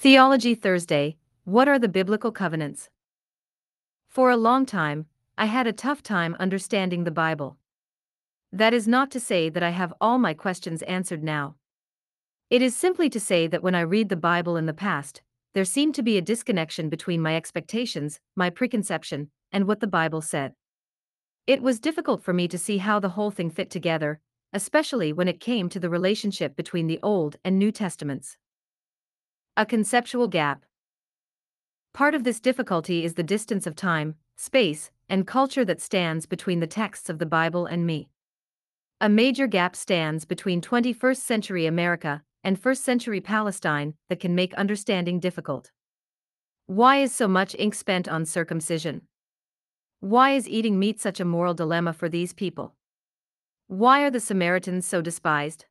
Theology Thursday What are the biblical covenants? For a long time, I had a tough time understanding the Bible. That is not to say that I have all my questions answered now. It is simply to say that when I read the Bible in the past, there seemed to be a disconnection between my expectations, my preconception, and what the Bible said. It was difficult for me to see how the whole thing fit together, especially when it came to the relationship between the Old and New Testaments. A conceptual gap. Part of this difficulty is the distance of time, space, and culture that stands between the texts of the Bible and me. A major gap stands between 21st century America and 1st century Palestine that can make understanding difficult. Why is so much ink spent on circumcision? Why is eating meat such a moral dilemma for these people? Why are the Samaritans so despised?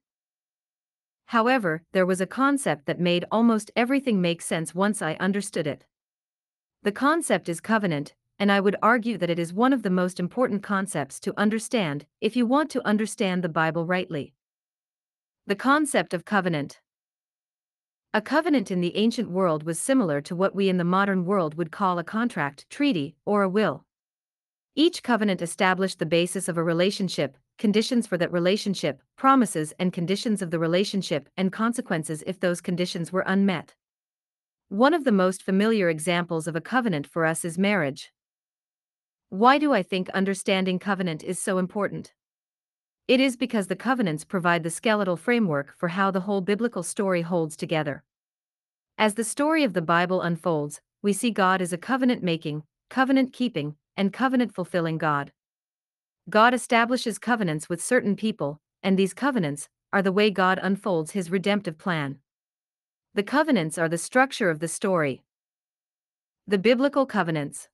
However, there was a concept that made almost everything make sense once I understood it. The concept is covenant, and I would argue that it is one of the most important concepts to understand if you want to understand the Bible rightly. The concept of covenant. A covenant in the ancient world was similar to what we in the modern world would call a contract, treaty, or a will. Each covenant established the basis of a relationship, conditions for that relationship, promises and conditions of the relationship, and consequences if those conditions were unmet. One of the most familiar examples of a covenant for us is marriage. Why do I think understanding covenant is so important? It is because the covenants provide the skeletal framework for how the whole biblical story holds together. As the story of the Bible unfolds, we see God as a covenant making, covenant keeping, and covenant fulfilling God. God establishes covenants with certain people, and these covenants are the way God unfolds his redemptive plan. The covenants are the structure of the story. The biblical covenants.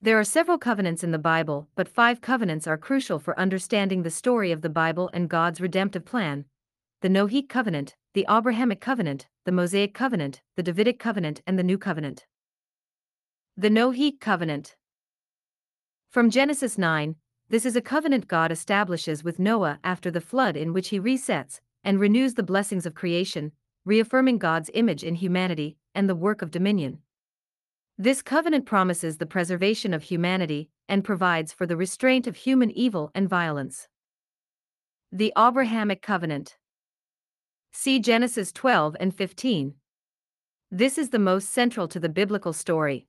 There are several covenants in the Bible, but five covenants are crucial for understanding the story of the Bible and God's redemptive plan the Noahic covenant, the Abrahamic covenant, the Mosaic covenant, the Davidic covenant, and the New covenant. The Noahic covenant. From Genesis 9, this is a covenant God establishes with Noah after the flood in which he resets and renews the blessings of creation, reaffirming God's image in humanity and the work of dominion. This covenant promises the preservation of humanity and provides for the restraint of human evil and violence. The Abrahamic Covenant. See Genesis 12 and 15. This is the most central to the biblical story.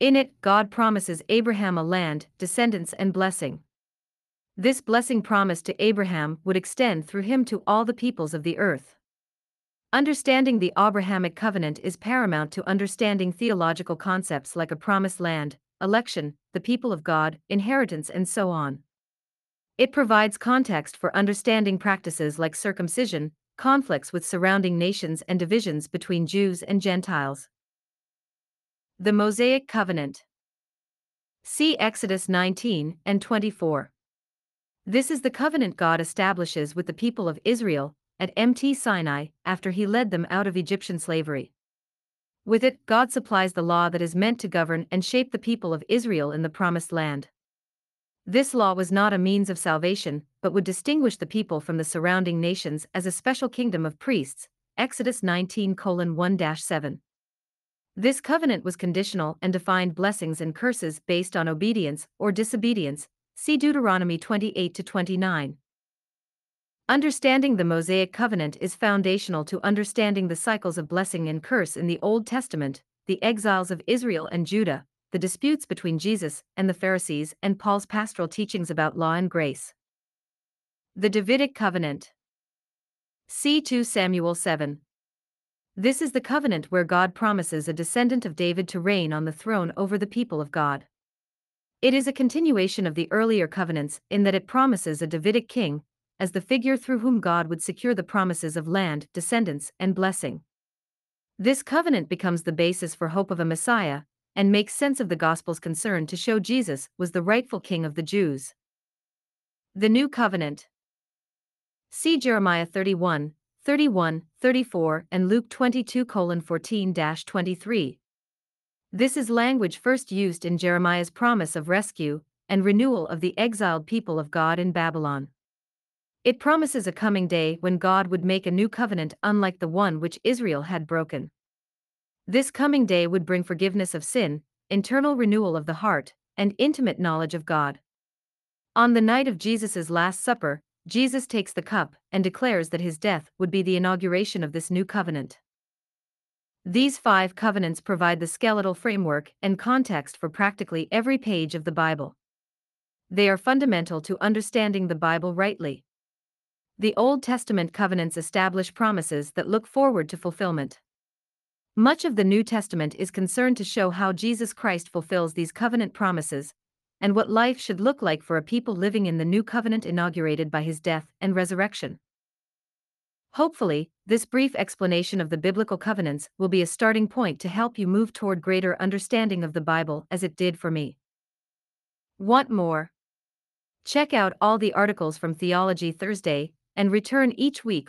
In it, God promises Abraham a land, descendants, and blessing. This blessing promised to Abraham would extend through him to all the peoples of the earth. Understanding the Abrahamic covenant is paramount to understanding theological concepts like a promised land, election, the people of God, inheritance, and so on. It provides context for understanding practices like circumcision, conflicts with surrounding nations, and divisions between Jews and Gentiles. The Mosaic Covenant. See Exodus 19 and 24. This is the covenant God establishes with the people of Israel at Mt. Sinai after he led them out of Egyptian slavery. With it, God supplies the law that is meant to govern and shape the people of Israel in the promised land. This law was not a means of salvation, but would distinguish the people from the surrounding nations as a special kingdom of priests. Exodus 19 1 7. This covenant was conditional and defined blessings and curses based on obedience or disobedience. See Deuteronomy 28 29. Understanding the Mosaic covenant is foundational to understanding the cycles of blessing and curse in the Old Testament, the exiles of Israel and Judah, the disputes between Jesus and the Pharisees, and Paul's pastoral teachings about law and grace. The Davidic covenant. See 2 Samuel 7. This is the covenant where God promises a descendant of David to reign on the throne over the people of God. It is a continuation of the earlier covenants in that it promises a Davidic king, as the figure through whom God would secure the promises of land, descendants, and blessing. This covenant becomes the basis for hope of a Messiah, and makes sense of the Gospel's concern to show Jesus was the rightful king of the Jews. The New Covenant. See Jeremiah 31, 31, 34, and Luke 22 14 23. This is language first used in Jeremiah's promise of rescue and renewal of the exiled people of God in Babylon. It promises a coming day when God would make a new covenant unlike the one which Israel had broken. This coming day would bring forgiveness of sin, internal renewal of the heart, and intimate knowledge of God. On the night of Jesus' Last Supper, Jesus takes the cup and declares that his death would be the inauguration of this new covenant. These five covenants provide the skeletal framework and context for practically every page of the Bible. They are fundamental to understanding the Bible rightly. The Old Testament covenants establish promises that look forward to fulfillment. Much of the New Testament is concerned to show how Jesus Christ fulfills these covenant promises and what life should look like for a people living in the new covenant inaugurated by his death and resurrection. Hopefully, this brief explanation of the biblical covenants will be a starting point to help you move toward greater understanding of the Bible as it did for me. Want more? Check out all the articles from Theology Thursday and return each week